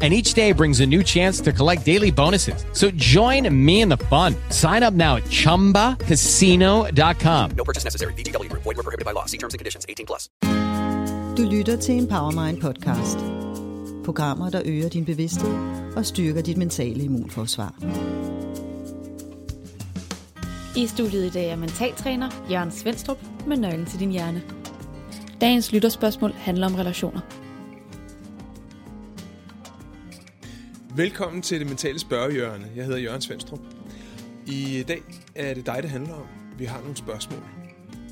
and each day brings a new chance to collect daily bonuses. So join me in the fun. Sign up now at ChumbaCasino.com. No purchase necessary. VGW Group. Void were prohibited by law. See terms and conditions. 18 plus. Du lytter til en Powermind podcast. Programmer, der øger din bevidsthed og styrker dit mentale immunforsvar. I studiet i dag er mentaltræner Jørgen Svendstrup med nøglen til din hjerne. Dagens lytterspørgsmål handler om relationer. Velkommen til det mentale spørgehjørne. Jeg hedder Jørgen Svendstrup. I dag er det dig, det handler om. Vi har nogle spørgsmål.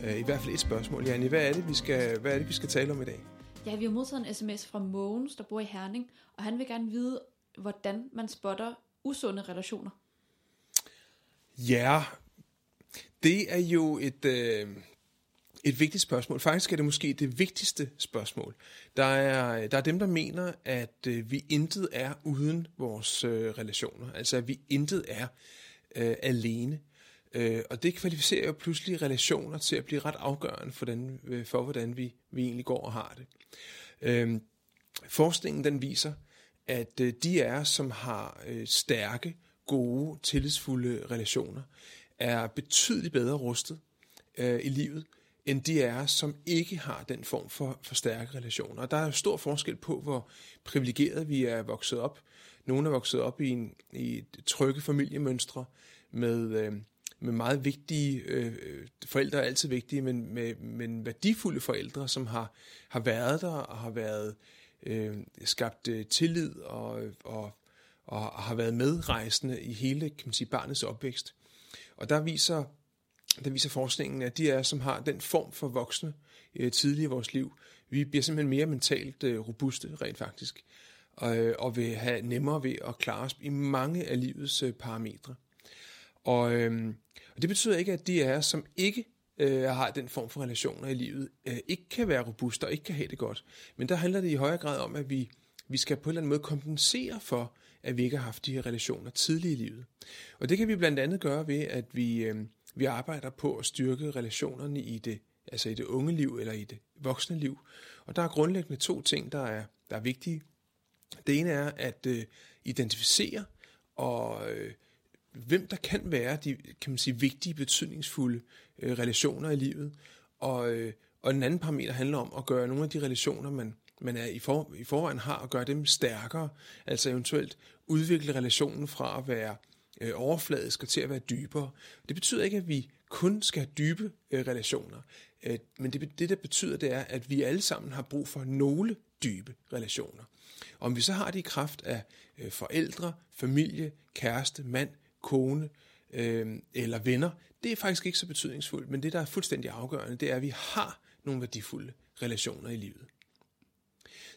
Øh, I hvert fald et spørgsmål. Janne, hvad er det, vi skal, hvad er det, vi skal tale om i dag? Ja, vi har modtaget en sms fra Mogens, der bor i Herning, og han vil gerne vide, hvordan man spotter usunde relationer. Ja, det er jo et, øh, et vigtigt spørgsmål. Faktisk er det måske det vigtigste spørgsmål. Der er, der er dem, der mener, at øh, vi intet er uden vores øh, relationer. Altså, at vi intet er øh, alene. Øh, og det kvalificerer jo pludselig relationer til at blive ret afgørende for, den, øh, for hvordan vi, vi egentlig går og har det. Øh, forskningen den viser, at øh, de er som har øh, stærke, gode, tillidsfulde relationer, er betydeligt bedre rustet øh, i livet, end de er, som ikke har den form for, for stærke relationer. Og der er jo stor forskel på, hvor privilegeret vi er vokset op. Nogle er vokset op i, en, i et trygge familiemønstre med, øh, med meget vigtige, øh, øh forældre er altid vigtige, men med, men værdifulde forældre, som har, har været der og har været øh, skabt øh, tillid og, og, og har været medrejsende i hele kan man sige, barnets opvækst. Og der viser, der viser forskningen, at de er, som har den form for voksne øh, tidligere i vores liv, vi bliver simpelthen mere mentalt øh, robuste, rent faktisk, og, øh, og vil have nemmere ved at klare os i mange af livets øh, parametre. Og, øh, og det betyder ikke, at de er, som ikke øh, har den form for relationer i livet, øh, ikke kan være robuste og ikke kan have det godt. Men der handler det i højere grad om, at vi, vi skal på en eller anden måde kompensere for, at vi ikke har haft de her relationer tidligt i livet. Og det kan vi blandt andet gøre ved, at vi, øh, vi arbejder på at styrke relationerne i det, altså i det unge liv eller i det voksne liv. Og der er grundlæggende to ting, der er, der er vigtige. Det ene er at øh, identificere og øh, hvem der kan være de kan man sige, vigtige, betydningsfulde øh, relationer i livet. Og, øh, og den anden parameter handler om at gøre nogle af de relationer, man, man er i, for, i forvejen har, og gøre dem stærkere. Altså eventuelt udvikle relationen fra at være øh, overfladisk og til at være dybere. Det betyder ikke, at vi kun skal have dybe øh, relationer. Øh, men det, det, der betyder, det er, at vi alle sammen har brug for nogle dybe relationer. Om vi så har det i kraft af øh, forældre, familie, kæreste, mand, kone øh, eller venner, det er faktisk ikke så betydningsfuldt, men det, der er fuldstændig afgørende, det er, at vi har nogle værdifulde relationer i livet.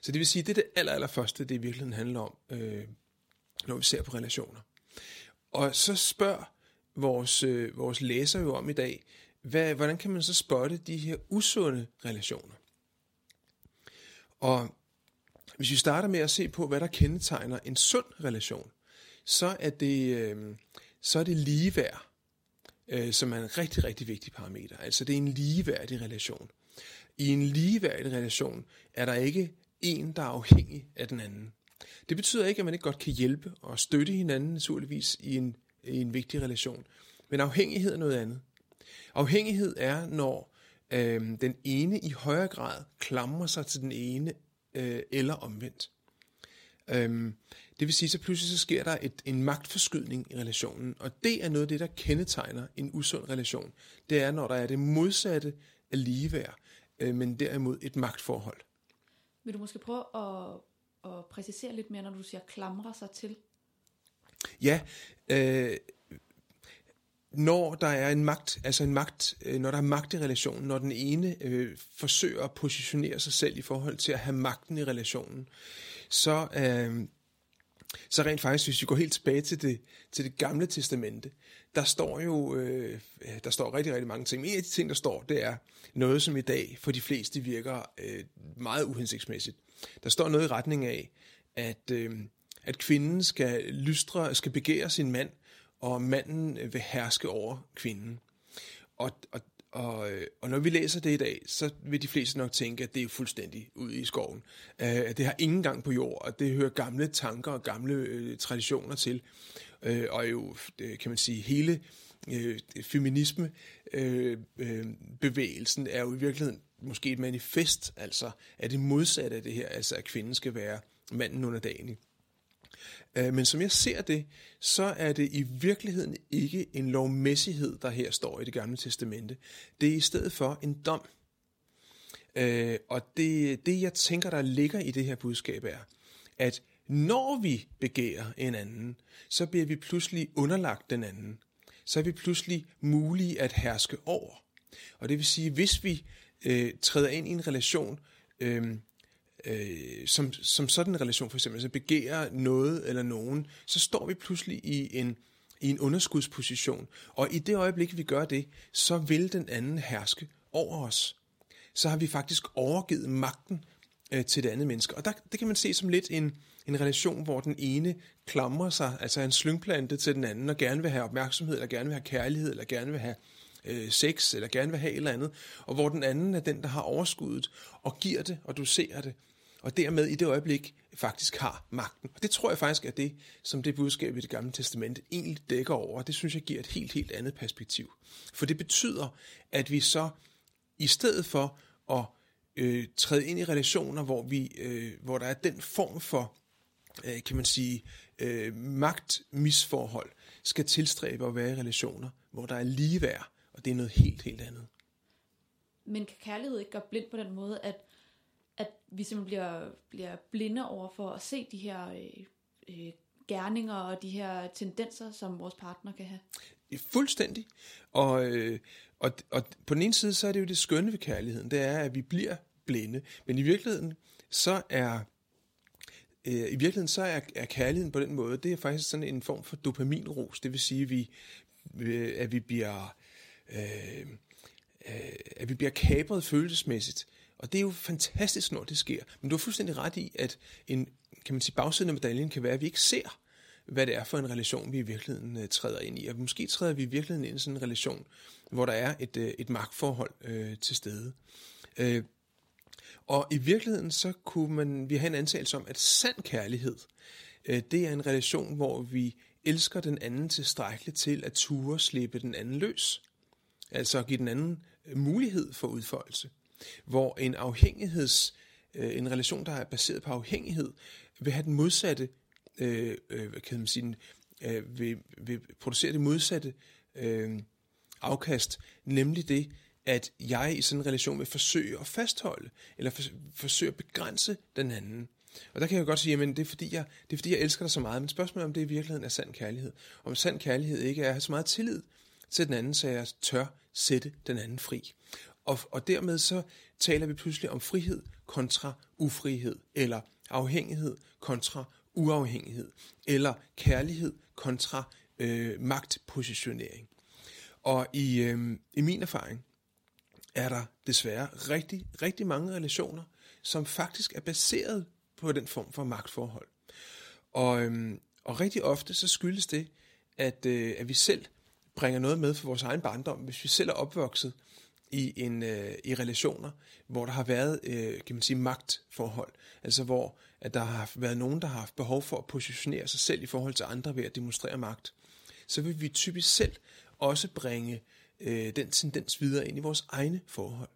Så det vil sige, det er det aller, aller første, det i virkeligheden handler om, øh, når vi ser på relationer. Og så spørger vores, øh, vores læser jo om i dag, hvad, hvordan kan man så spotte de her usunde relationer? Og hvis vi starter med at se på, hvad der kendetegner en sund relation, så er det, øh, så er det ligeværd, øh, som er en rigtig, rigtig vigtig parameter. Altså det er en ligeværdig relation. I en ligeværdig relation er der ikke en, der er afhængig af den anden. Det betyder ikke, at man ikke godt kan hjælpe og støtte hinanden naturligvis i en, i en vigtig relation. Men afhængighed er noget andet. Afhængighed er, når øh, den ene i højere grad klamrer sig til den ene, øh, eller omvendt. Øh, det vil sige, så pludselig så sker der et, en magtforskydning i relationen, og det er noget af det, der kendetegner en usund relation. Det er, når der er det modsatte af ligeværd, øh, men derimod et magtforhold. Vil du måske prøve at, at præcisere lidt mere, når du siger klamre sig til? Ja, øh, når der er en magt, altså en magt, øh, når der er magt i relationen, når den ene øh, forsøger at positionere sig selv i forhold til at have magten i relationen, så, øh, så rent faktisk, hvis vi går helt tilbage til det, til det gamle testamente, der står jo øh, der står rigtig, rigtig mange ting. En af de ting, der står, det er noget, som i dag for de fleste virker øh, meget uhensigtsmæssigt. Der står noget i retning af, at, øh, at kvinden skal lystre, skal begære sin mand, og manden øh, vil herske over kvinden. Og, og, og, øh, og når vi læser det i dag, så vil de fleste nok tænke, at det er fuldstændig ude i skoven. Øh, at det har ingen gang på jord, og det hører gamle tanker og gamle øh, traditioner til. Øh, og jo, kan man sige, hele øh, feminisme øh, øh, bevægelsen er jo i virkeligheden måske et manifest, altså er det modsatte af det her, altså at kvinden skal være manden under dagen. Øh, men som jeg ser det, så er det i virkeligheden ikke en lovmæssighed, der her står i det gamle testamente. Det er i stedet for en dom. Øh, og det, det jeg tænker, der ligger i det her budskab er, at når vi begærer en anden, så bliver vi pludselig underlagt den anden. Så er vi pludselig mulige at herske over. Og det vil sige, hvis vi øh, træder ind i en relation, øh, øh, som, som sådan en relation for eksempel, så begærer noget eller nogen, så står vi pludselig i en, i en underskudsposition. Og i det øjeblik, vi gør det, så vil den anden herske over os. Så har vi faktisk overgivet magten øh, til det andet menneske. Og der, det kan man se som lidt en, en relation, hvor den ene klamrer sig, altså en slyngplante til den anden, og gerne vil have opmærksomhed, eller gerne vil have kærlighed, eller gerne vil have øh, øh, sex, eller gerne vil have et eller andet, og hvor den anden er den, der har overskuddet, og giver det, og du ser det, og dermed i det øjeblik faktisk har magten. Og det tror jeg faktisk er det, som det budskab i det gamle testamente egentlig dækker over, og det synes jeg giver et helt, helt andet perspektiv. For det betyder, at vi så i stedet for at øh, træde ind i relationer, hvor, vi, øh, hvor der er den form for, øh, kan man sige, øh, magtmisforhold, skal tilstræbe at være i relationer, hvor der er ligeværd, og det er noget helt, helt andet. Men kan kærlighed ikke gøre blind på den måde, at, at vi simpelthen bliver, bliver blinde over for at se de her øh, øh, gerninger og de her tendenser, som vores partner kan have? Fuldstændig. Og, øh, og, og på den ene side, så er det jo det skønne ved kærligheden, det er, at vi bliver blinde. Men i virkeligheden, så er øh, i virkeligheden så er, er kærligheden på den måde, det er faktisk sådan en form for dopaminros. Det vil sige, at vi, at vi bliver øh, øh, at vi bliver kapret følelsesmæssigt. Og det er jo fantastisk, når det sker. Men du har fuldstændig ret i, at en kan man sige, bagsiden af medaljen kan være, at vi ikke ser, hvad det er for en relation, vi i virkeligheden øh, træder ind i. Og måske træder vi i virkeligheden ind i sådan en relation, hvor der er et, øh, et magtforhold øh, til stede. Øh, og i virkeligheden så kunne man, vi have en antagelse om, at sand kærlighed, øh, det er en relation, hvor vi elsker den anden tilstrækkeligt til at ture slippe den anden løs. Altså at give den anden øh, mulighed for udfoldelse. Hvor en afhængigheds, øh, en relation, der er baseret på afhængighed, vil have den modsatte, øh, øh hvad kan man sige, øh, vil, vil producere det modsatte øh, afkast, nemlig det, at jeg i sådan en relation vil forsøge at fastholde, eller for, forsøge at begrænse den anden. Og der kan jeg godt sige, at det er, fordi jeg, det er fordi, jeg elsker dig så meget, men spørgsmålet er, om det i virkeligheden er sand kærlighed. Om sand kærlighed ikke er at have så meget tillid til den anden, så jeg tør sætte den anden fri. Og, og dermed så taler vi pludselig om frihed kontra ufrihed, eller afhængighed kontra uafhængighed, eller kærlighed kontra øh, magtpositionering. Og i, øh, i min erfaring er der desværre rigtig, rigtig mange relationer, som faktisk er baseret på den form for magtforhold. Og, øh, og rigtig ofte så skyldes det, at, øh, at vi selv bringer noget med for vores egen barndom, hvis vi selv er opvokset i, en, øh, i relationer, hvor der har været øh, kan man sige, magtforhold. Altså hvor at der har været nogen, der har haft behov for at positionere sig selv i forhold til andre ved at demonstrere magt. Så vil vi typisk selv også bringe øh, den tendens videre ind i vores egne forhold.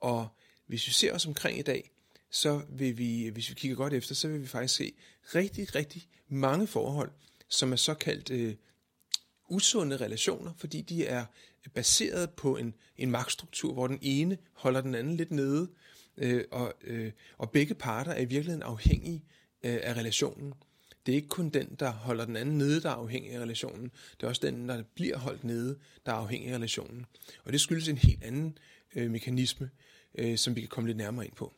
Og hvis vi ser os omkring i dag, så vil vi, hvis vi kigger godt efter, så vil vi faktisk se rigtig, rigtig mange forhold, som er såkaldt øh, usunde relationer, fordi de er baseret på en, en magtstruktur, hvor den ene holder den anden lidt nede, øh, og, øh, og begge parter er i virkeligheden afhængige øh, af relationen. Det er ikke kun den, der holder den anden nede, der er afhængig af relationen. Det er også den, der bliver holdt nede, der er afhængig af relationen. Og det skyldes en helt anden øh, mekanisme, øh, som vi kan komme lidt nærmere ind på.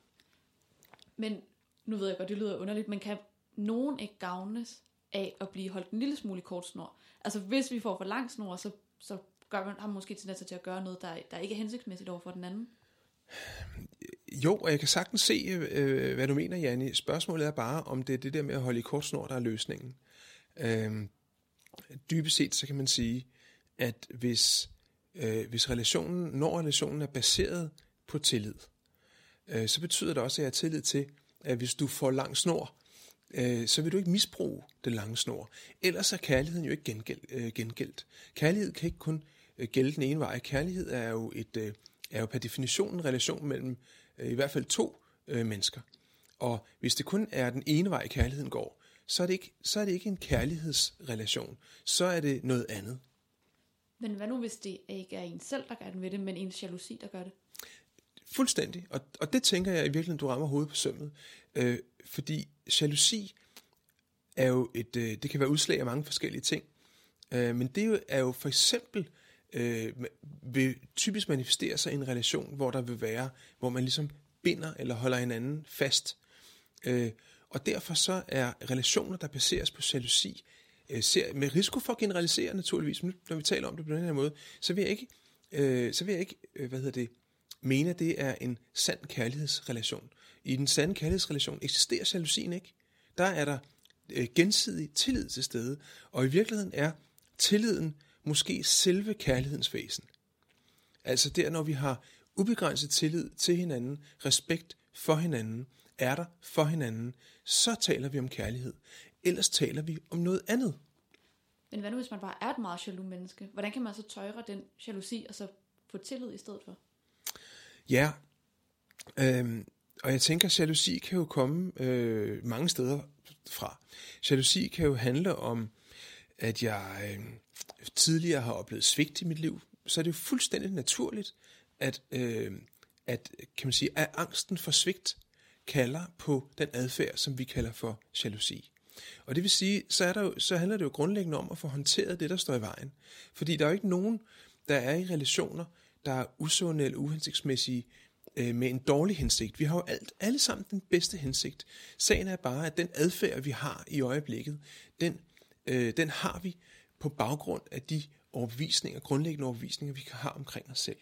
Men nu ved jeg godt, det lyder underligt, men kan nogen ikke gavnes af at blive holdt en lille smule i kort snor. Altså hvis vi får for lang snor, så, så gør man, har man måske tendens til at gøre noget, der, der ikke er hensigtsmæssigt over for den anden. Jo, og jeg kan sagtens se, øh, hvad du mener, Janne. Spørgsmålet er bare, om det er det der med at holde i kort snor, der er løsningen. Øh, dybest set, så kan man sige, at hvis, øh, hvis relationen, når relationen er baseret på tillid, øh, så betyder det også, at jeg har tillid til, at hvis du får lang snor, øh, så vil du ikke misbruge den lange snor. Ellers er kærligheden jo ikke gengæld, øh, gengældt. Kærlighed kan ikke kun øh, gælde den ene vej. Kærlighed er jo, et, øh, er jo per definition en relation mellem øh, i hvert fald to øh, mennesker. Og hvis det kun er den ene vej, kærligheden går, så er, det ikke, så er det ikke en kærlighedsrelation. Så er det noget andet. Men hvad nu, hvis det ikke er en selv, der gør den ved det, men en jalousi, der gør det? Fuldstændig. Og, og det tænker jeg i virkeligheden, du rammer hovedet på sømmet. Øh, fordi jalousi er jo et, øh, det kan være udslag af mange forskellige ting. Øh, men det er jo, er jo for eksempel, øh, vil typisk manifestere sig i en relation, hvor der vil være, hvor man ligesom binder eller holder hinanden fast. Øh, og derfor så er relationer, der baseres på jalousi, øh, ser, med risiko for at generalisere naturligvis, men når vi taler om det på den her måde, så vil jeg ikke, øh, så vil jeg ikke øh, hvad hedder det, mene, at det er en sand kærlighedsrelation. I den sande kærlighedsrelation eksisterer jalousien ikke. Der er der øh, gensidig tillid til stede, og i virkeligheden er tilliden måske selve kærlighedens væsen. Altså der, når vi har ubegrænset tillid til hinanden, respekt for hinanden, er der for hinanden, så taler vi om kærlighed. Ellers taler vi om noget andet. Men hvad nu, hvis man bare er et meget jaloux menneske? Hvordan kan man så tøjre den jalousi, og så få tillid i stedet for? Ja, øhm, og jeg tænker, at jalousi kan jo komme øh, mange steder fra. Jalousi kan jo handle om, at jeg øh, tidligere har oplevet svigt i mit liv. Så er det jo fuldstændig naturligt, at, øh, at, kan man sige, at angsten for svigt kalder på den adfærd, som vi kalder for jalousi. Og det vil sige, så, er der jo, så handler det jo grundlæggende om at få håndteret det, der står i vejen. Fordi der er jo ikke nogen, der er i relationer, der er usunde eller uhensigtsmæssige øh, med en dårlig hensigt. Vi har jo alt, alle sammen den bedste hensigt. Sagen er bare, at den adfærd, vi har i øjeblikket, den, øh, den har vi på baggrund af de overbevisninger, grundlæggende overbevisninger, vi kan have omkring os selv.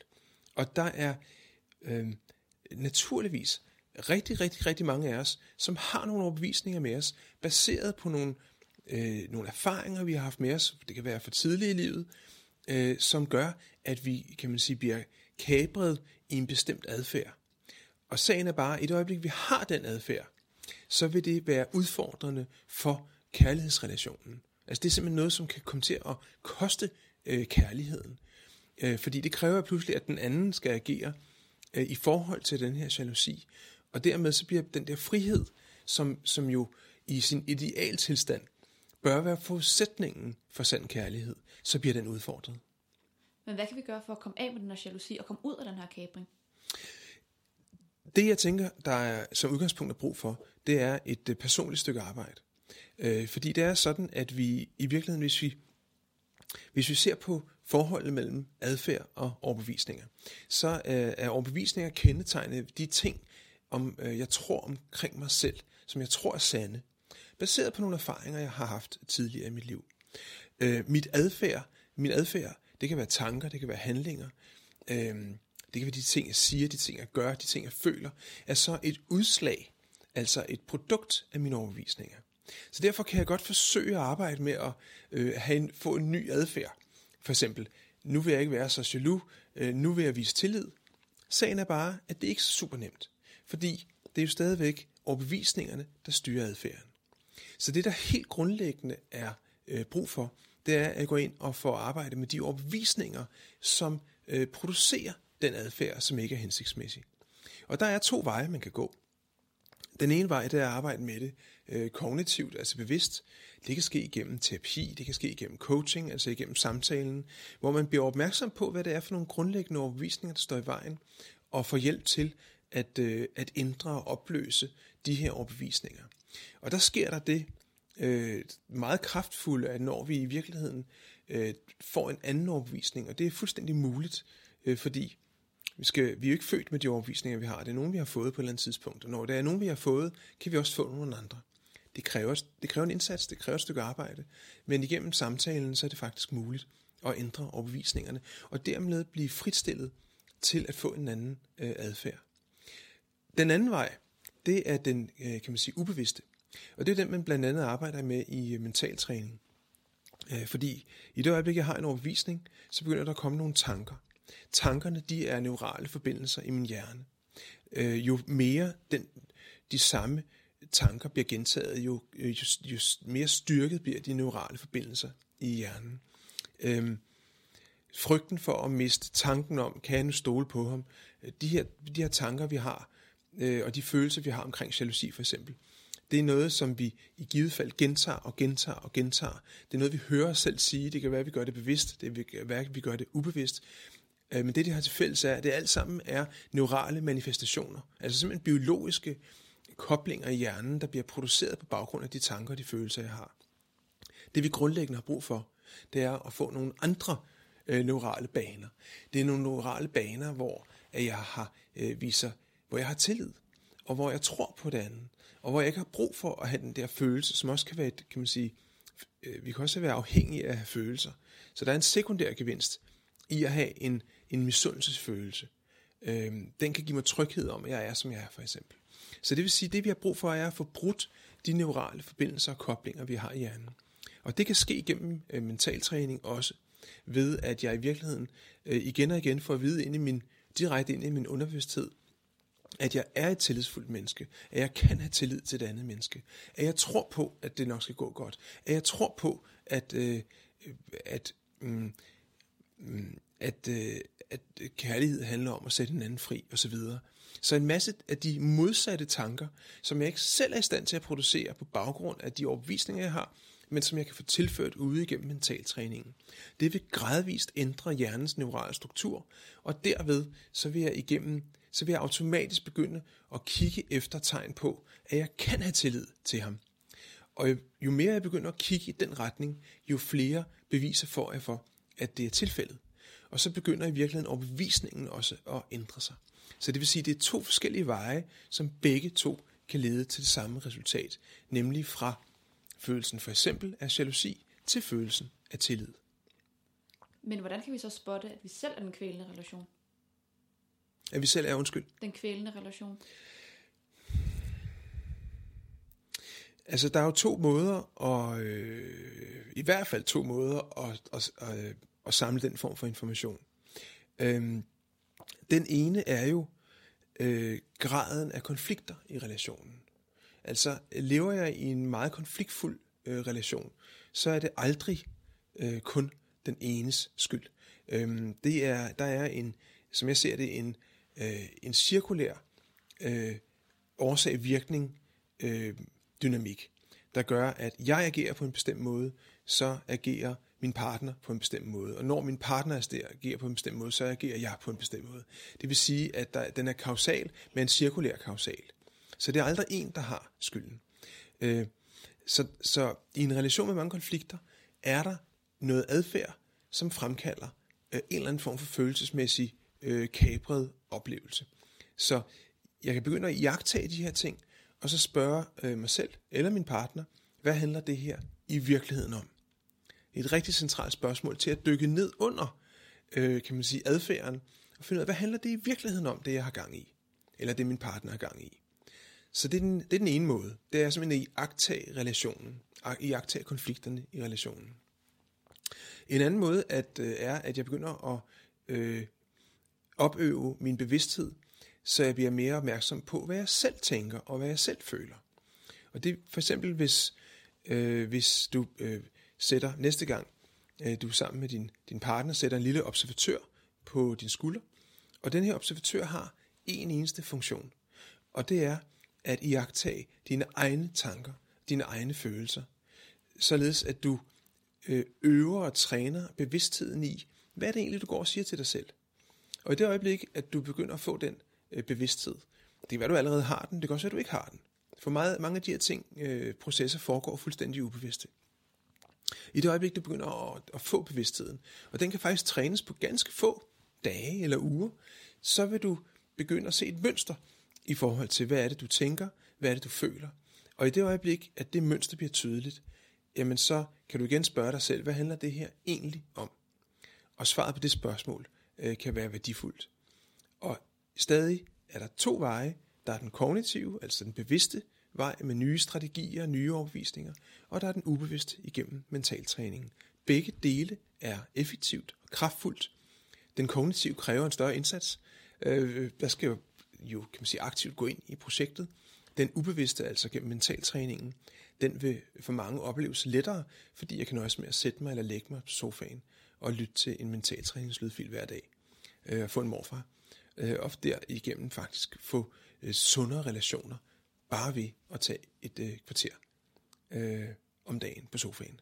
Og der er øh, naturligvis rigtig, rigtig, rigtig mange af os, som har nogle overbevisninger med os, baseret på nogle, øh, nogle erfaringer, vi har haft med os, det kan være for tidligt i livet, øh, som gør, at vi, kan man sige, bliver kabret i en bestemt adfærd. Og sagen er bare, at i det øjeblik, vi har den adfærd, så vil det være udfordrende for kærlighedsrelationen. Altså det er simpelthen noget, som kan komme til at koste øh, kærligheden. Øh, fordi det kræver pludselig, at den anden skal agere øh, i forhold til den her jalousi. Og dermed så bliver den der frihed, som, som jo i sin idealtilstand bør være forudsætningen for sand kærlighed, så bliver den udfordret. Men hvad kan vi gøre for at komme af med den her jalousi og komme ud af den her kabring? Det jeg tænker, der er som udgangspunkt er brug for, det er et øh, personligt stykke arbejde. Øh, fordi det er sådan, at vi i virkeligheden, hvis vi, hvis vi ser på forholdet mellem adfærd og overbevisninger, så øh, er overbevisninger kendetegnet de ting, om øh, jeg tror omkring mig selv, som jeg tror er sande, baseret på nogle erfaringer, jeg har haft tidligere i mit liv. Øh, mit adfærd, min adfærd, det kan være tanker, det kan være handlinger, øh, det kan være de ting, jeg siger, de ting, jeg gør, de ting, jeg føler, er så et udslag, altså et produkt af mine overbevisninger. Så derfor kan jeg godt forsøge at arbejde med at øh, have en, få en ny adfærd. For eksempel, nu vil jeg ikke være så jaloux, øh, nu vil jeg vise tillid. Sagen er bare, at det ikke er super nemt. Fordi det er jo stadigvæk overbevisningerne, der styrer adfærden. Så det, der helt grundlæggende er øh, brug for, det er at gå ind og få arbejde med de overbevisninger, som øh, producerer den adfærd, som ikke er hensigtsmæssig. Og der er to veje, man kan gå. Den ene vej, det er at arbejde med det øh, kognitivt, altså bevidst. Det kan ske igennem terapi, det kan ske igennem coaching, altså igennem samtalen, hvor man bliver opmærksom på, hvad det er for nogle grundlæggende overbevisninger, der står i vejen, og får hjælp til at, øh, at ændre og opløse de her overbevisninger. Og der sker der det øh, meget kraftfulde, at når vi i virkeligheden øh, får en anden overbevisning, og det er fuldstændig muligt, øh, fordi vi, skal, vi er jo ikke født med de overbevisninger, vi har. Det er nogen, vi har fået på et eller andet tidspunkt. Og når det er nogen, vi har fået, kan vi også få nogle andre. Det det kræver, det kræver en indsats, det kræver et stykke arbejde. Men igennem samtalen, så er det faktisk muligt at ændre overbevisningerne, og dermed blive fritstillet til at få en anden øh, adfærd. Den anden vej, det er den, øh, kan man sige, ubevidste. Og det er den, man blandt andet arbejder med i øh, mentaltræning. Øh, fordi i det øjeblik, jeg har en overbevisning, så begynder der at komme nogle tanker. Tankerne, de er neurale forbindelser i min hjerne. Jo mere den, de samme tanker bliver gentaget, jo, jo, jo mere styrket bliver de neurale forbindelser i hjernen. Øhm, frygten for at miste tanken om, kan jeg nu stole på ham? De her, de her tanker, vi har, øh, og de følelser, vi har omkring jalousi for eksempel, det er noget, som vi i givet fald gentager og gentager og gentager. Det er noget, vi hører os selv sige. Det kan være, at vi gør det bevidst. Det kan være, at vi gør det ubevidst. Øh, men det, de har til fælles, er, at det alt sammen er neurale manifestationer. Altså simpelthen biologiske koblinger i hjernen, der bliver produceret på baggrund af de tanker og de følelser, jeg har. Det vi grundlæggende har brug for, det er at få nogle andre øh, neurale baner. Det er nogle neurale baner, hvor at jeg har øh, viser, hvor jeg har tillid, og hvor jeg tror på det andet, og hvor jeg ikke har brug for at have den der følelse, som også kan være, et, kan man sige, øh, vi kan også være afhængige af følelser. Så der er en sekundær gevinst i at have en, en misundelsesfølelse. Øhm, den kan give mig tryghed om, at jeg er, som jeg er, for eksempel. Så det vil sige, at det vi har brug for, er at få brudt de neurale forbindelser og koblinger, vi har i hjernen. Og det kan ske gennem øh, mentaltræning også, ved at jeg i virkeligheden øh, igen og igen får at vide ind i min, direkte ind i min underbevidsthed, at jeg er et tillidsfuldt menneske, at jeg kan have tillid til det andet menneske, at jeg tror på, at det nok skal gå godt, at jeg tror på, at, øh, at, mm, mm at, øh, at kærlighed handler om at sætte en anden fri osv. Så en masse af de modsatte tanker, som jeg ikke selv er i stand til at producere på baggrund af de overbevisninger, jeg har, men som jeg kan få tilført ude igennem mentaltræningen. Det vil gradvist ændre hjernens neurale struktur, og derved så vil jeg igennem så vil jeg automatisk begynde at kigge efter tegn på, at jeg kan have tillid til ham. Og jo mere jeg begynder at kigge i den retning, jo flere beviser får jeg for, at det er tilfældet. Og så begynder i virkeligheden overbevisningen også at ændre sig. Så det vil sige, at det er to forskellige veje, som begge to kan lede til det samme resultat, nemlig fra følelsen for eksempel af jalousi til følelsen af tillid. Men hvordan kan vi så spotte, at vi selv er den kvælende relation? At vi selv er undskyld. Den kvælende relation? Altså, der er jo to måder, og øh, i hvert fald to måder at, at, at, at samle den form for information. Øhm, den ene er jo øh, graden af konflikter i relationen. Altså, lever jeg i en meget konfliktfuld øh, relation, så er det aldrig øh, kun den enes skyld. Øhm, det er, der er en, som jeg ser det, en, øh, en cirkulær øh, årsag-virkning øh, dynamik, der gør, at jeg agerer på en bestemt måde, så agerer min partner på en bestemt måde. Og når min partner agerer på en bestemt måde, så agerer jeg på en bestemt måde. Det vil sige, at der, den er kausal, men en cirkulær kausal. Så det er aldrig en, der har skylden. Øh, så, så i en relation med mange konflikter, er der noget adfærd, som fremkalder øh, en eller anden form for følelsesmæssig øh, kabret oplevelse. Så jeg kan begynde at jagtage de her ting, og så spørge øh, mig selv eller min partner, hvad handler det her i virkeligheden om? Et rigtig centralt spørgsmål til at dykke ned under, øh, kan man sige, adfærden, og finde ud af, hvad handler det i virkeligheden om, det jeg har gang i? Eller det min partner har gang i? Så det er den, det er den ene måde. Det er simpelthen at iagtage relationen, iagtage konflikterne i relationen. En anden måde at, øh, er, at jeg begynder at øh, opøve min bevidsthed, så jeg bliver mere opmærksom på, hvad jeg selv tænker og hvad jeg selv føler. Og det for eksempel, hvis, øh, hvis du øh, sætter næste gang, øh, du sammen med din, din partner, sætter en lille observatør på din skulder, og den her observatør har en eneste funktion, og det er at iagtage dine egne tanker, dine egne følelser, således at du øh, øver og træner bevidstheden i, hvad er det egentlig, du går og siger til dig selv? Og i det øjeblik, at du begynder at få den øh, bevidsthed, det kan være, du allerede har den, det kan også være, at du ikke har den. For meget, mange af de her ting, øh, processer foregår fuldstændig ubevidste. I det øjeblik, du begynder at, at få bevidstheden, og den kan faktisk trænes på ganske få dage eller uger, så vil du begynde at se et mønster i forhold til, hvad er det, du tænker, hvad er det, du føler, Og i det øjeblik, at det mønster bliver tydeligt, jamen så kan du igen spørge dig selv, hvad handler det her egentlig om? Og svaret på det spørgsmål øh, kan være værdifuldt. Og stadig er der to veje. Der er den kognitive, altså den bevidste vej med nye strategier og nye overbevisninger, og der er den ubevidste igennem mentaltræningen. Begge dele er effektivt og kraftfuldt. Den kognitive kræver en større indsats. Øh, der skal jo, jo kan man sige, aktivt gå ind i projektet. Den ubevidste, altså gennem mentaltræningen, den vil for mange opleves lettere, fordi jeg kan nøjes med at sætte mig eller lægge mig på sofaen og lytte til en mentaltræningslydfil hver dag. Øh, få en morfar. Øh, og derigennem faktisk få øh, sundere relationer, bare ved at tage et øh, kvarter øh, om dagen på sofaen.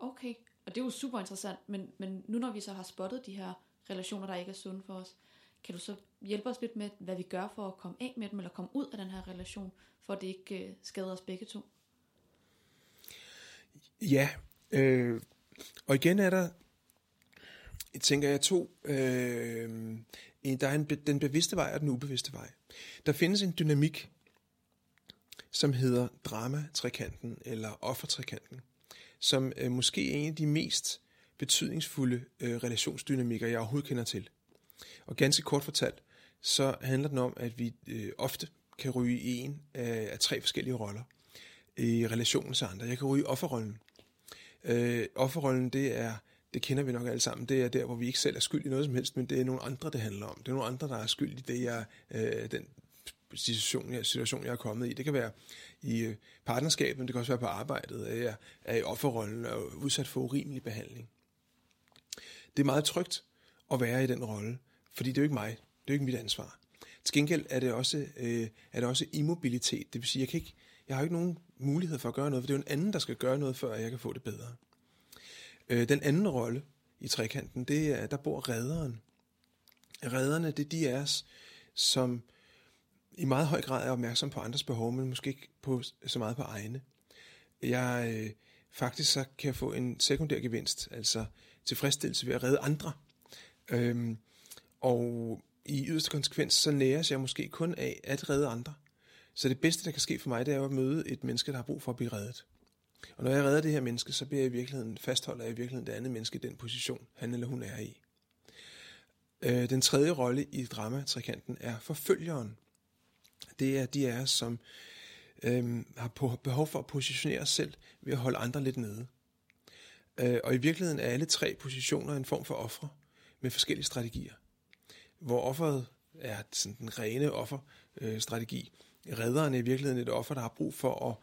Okay, og det er jo super interessant, men, men nu når vi så har spottet de her relationer, der ikke er sunde for os, kan du så hjælpe os lidt med, hvad vi gør for at komme af med dem, eller komme ud af den her relation, for at det ikke øh, skader os begge to? Ja, øh, og igen er der, tænker jeg, to, øh, en- der er en, den bevidste vej og den ubevidste vej. Der findes en dynamik, som hedder drama-trekanten eller offertrekanten, som øh, måske er en af de mest betydningsfulde øh, relationsdynamikker, jeg overhovedet kender til. Og ganske kort fortalt, så handler den om, at vi øh, ofte kan ryge i en af, af tre forskellige roller i relationen til andre. Jeg kan ryge i offerrollen. Øh, offerrollen, det er, det kender vi nok alle sammen, det er der, hvor vi ikke selv er skyld i noget som helst, men det er nogle andre, det handler om. Det er nogle andre, der er skyld i det, jeg, øh, den situation, jeg, situation, jeg er kommet i. Det kan være i øh, partnerskabet, men det kan også være på arbejdet, at jeg er i offerrollen og udsat for urimelig behandling. Det er meget trygt at være i den rolle, fordi det er jo ikke mig, det er jo ikke mit ansvar. Til gengæld er det også, øh, er det også immobilitet, det vil sige, jeg, kan ikke, jeg har ikke nogen mulighed for at gøre noget, for det er jo en anden, der skal gøre noget, før jeg kan få det bedre. Øh, den anden rolle i trekanten, det er, der bor redderen. Redderne, det er de af os, som i meget høj grad er opmærksom på andres behov, men måske ikke på, så meget på egne. Jeg, øh, faktisk så kan jeg få en sekundær gevinst, altså tilfredsstillelse ved at redde andre. Øhm, og i yderste konsekvens, så næres jeg måske kun af at redde andre. Så det bedste, der kan ske for mig, det er at møde et menneske, der har brug for at blive reddet. Og når jeg redder det her menneske, så bliver jeg i virkeligheden, fastholder jeg i virkeligheden det andet menneske i den position, han eller hun er i. Øh, den tredje rolle i dramatrikanten er forfølgeren. Det er de af os, som øh, har på, behov for at positionere os selv ved at holde andre lidt nede. Øh, og i virkeligheden er alle tre positioner en form for ofre med forskellige strategier. Hvor offeret er sådan den rene offerstrategi. Øh, strategi. Redderen er i virkeligheden et offer, der har brug for at,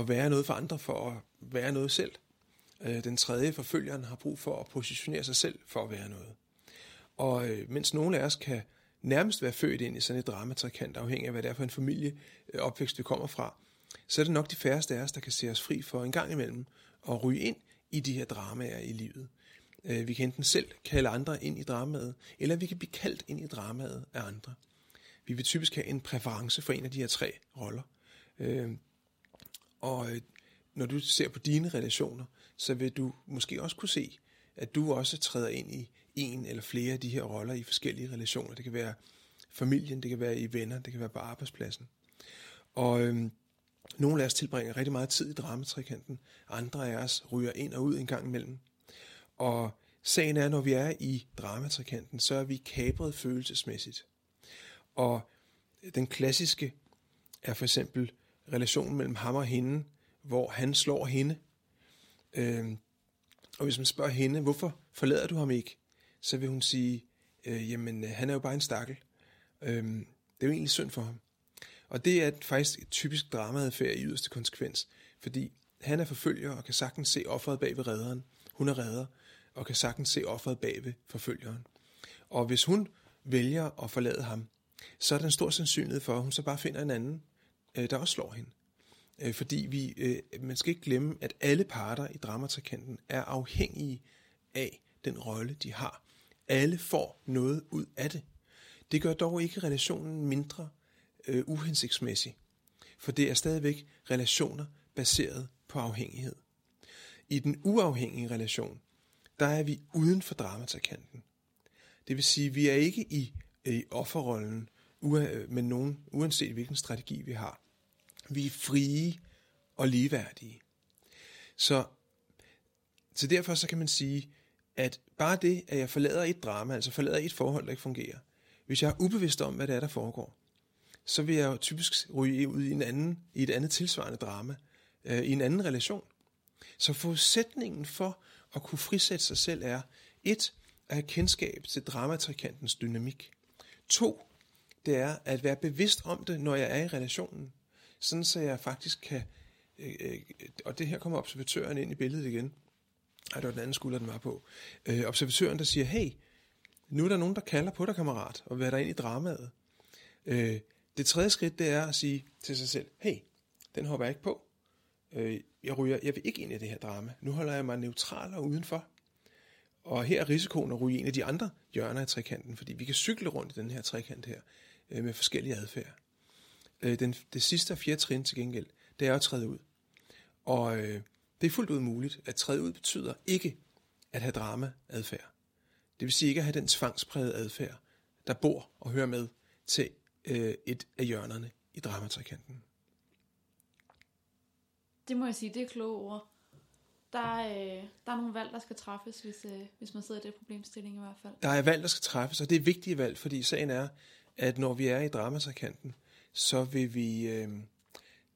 at være noget for andre, for at være noget selv. Øh, den tredje forfølgeren har brug for at positionere sig selv for at være noget. Og øh, mens nogle af os kan nærmest være født ind i sådan et dramatrikant, afhængig af hvad det er for en familie øh, opvækst vi kommer fra, så er det nok de færreste af os, der kan se os fri for en gang imellem at ryge ind i de her dramaer i livet. Vi kan enten selv kalde andre ind i dramaet, eller vi kan blive kaldt ind i dramaet af andre. Vi vil typisk have en præference for en af de her tre roller. Øh, og øh, når du ser på dine relationer, så vil du måske også kunne se, at du også træder ind i en eller flere af de her roller i forskellige relationer. Det kan være familien, det kan være i venner, det kan være på arbejdspladsen. Og øhm, nogle af os tilbringer rigtig meget tid i dramatrikanten, andre af os ryger ind og ud en gang imellem. Og sagen er, når vi er i dramatrikanten, så er vi kabret følelsesmæssigt. Og den klassiske er for eksempel relationen mellem ham og hende, hvor han slår hende. Øh, og hvis man spørger hende, hvorfor forlader du ham ikke? Så vil hun sige, øh, jamen øh, han er jo bare en stakkel. Øh, det er jo egentlig synd for ham. Og det er faktisk et typisk dramaadfærd i yderste konsekvens, fordi han er forfølger og kan sagtens se offeret bag ved redderen. Hun er redder og kan sagtens se offeret bag ved forfølgeren. Og hvis hun vælger at forlade ham, så er der en stor sandsynlighed for, at hun så bare finder en anden, øh, der også slår hende. Øh, fordi vi, øh, man skal ikke glemme, at alle parter i dramatrakanten er afhængige af den rolle, de har. Alle får noget ud af det. Det gør dog ikke relationen mindre øh, uhensigtsmæssig, for det er stadigvæk relationer baseret på afhængighed. I den uafhængige relation, der er vi uden for dramatrakanten. Det vil sige, at vi er ikke i, i offerrollen, øh, med nogen, uanset hvilken strategi vi har. Vi er frie og ligeværdige. Så, så derfor så kan man sige, at bare det, at jeg forlader et drama, altså forlader et forhold, der ikke fungerer, hvis jeg er ubevidst om, hvad det er, der foregår, så vil jeg jo typisk ryge ud i, en anden, i et andet tilsvarende drama, øh, i en anden relation. Så forudsætningen for at kunne frisætte sig selv er, et, at have kendskab til dramatrikantens dynamik. To, det er at være bevidst om det, når jeg er i relationen. Sådan så jeg faktisk kan, øh, øh og det her kommer observatøren ind i billedet igen. Ej, det var den anden skulder, den var på. Øh, observatøren, der siger, hey, nu er der nogen, der kalder på dig, kammerat, og hvad der ind i dramaet. Øh, det tredje skridt, det er at sige til sig selv, hey, den hopper jeg ikke på. Øh, jeg, ryger, jeg vil ikke ind i det her drama. Nu holder jeg mig neutral og udenfor. Og her er risikoen at ryge en af de andre hjørner af trekanten, fordi vi kan cykle rundt i den her trekant her øh, med forskellige adfærd. Øh, den, det sidste og fjerde trin til gengæld, det er at træde ud. Og øh, det er fuldt ud muligt. At træde ud betyder ikke at have drama-adfærd. Det vil sige ikke at have den tvangsprægede adfærd, der bor og hører med til øh, et af hjørnerne i dramatrikanten. Det må jeg sige, det er kloge ord. Der er, øh, der er nogle valg, der skal træffes, hvis, øh, hvis man sidder i det problemstilling i hvert fald. Der er valg, der skal træffes, og det er vigtige valg, fordi sagen er, at når vi er i dramatrikanten, så vil vi, øh,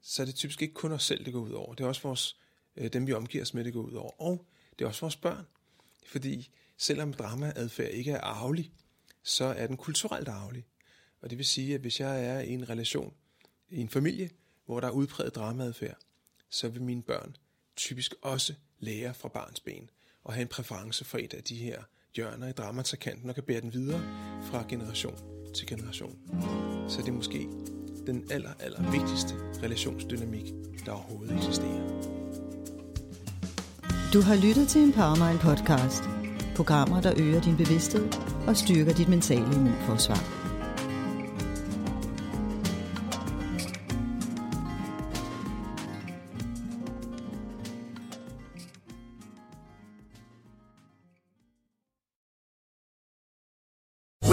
så er det typisk ikke kun os selv, det går ud over. Det er også vores, øh, dem, vi omgiver os med, det går ud over. Og det er også vores børn. Fordi selvom dramaadfærd ikke er arvelig, så er den kulturelt arvelig. Og det vil sige, at hvis jeg er i en relation, i en familie, hvor der er udpræget dramaadfærd, så vil mine børn typisk også lære fra barns ben og have en præference for et af de her hjørner i dramatakanten og kan bære den videre fra generation til generation. Så det er måske den aller, aller vigtigste relationsdynamik, der overhovedet eksisterer. Du har lyttet til en Powermind podcast. Programmer, der øger din bevidsthed og styrker dit mentale immunforsvar.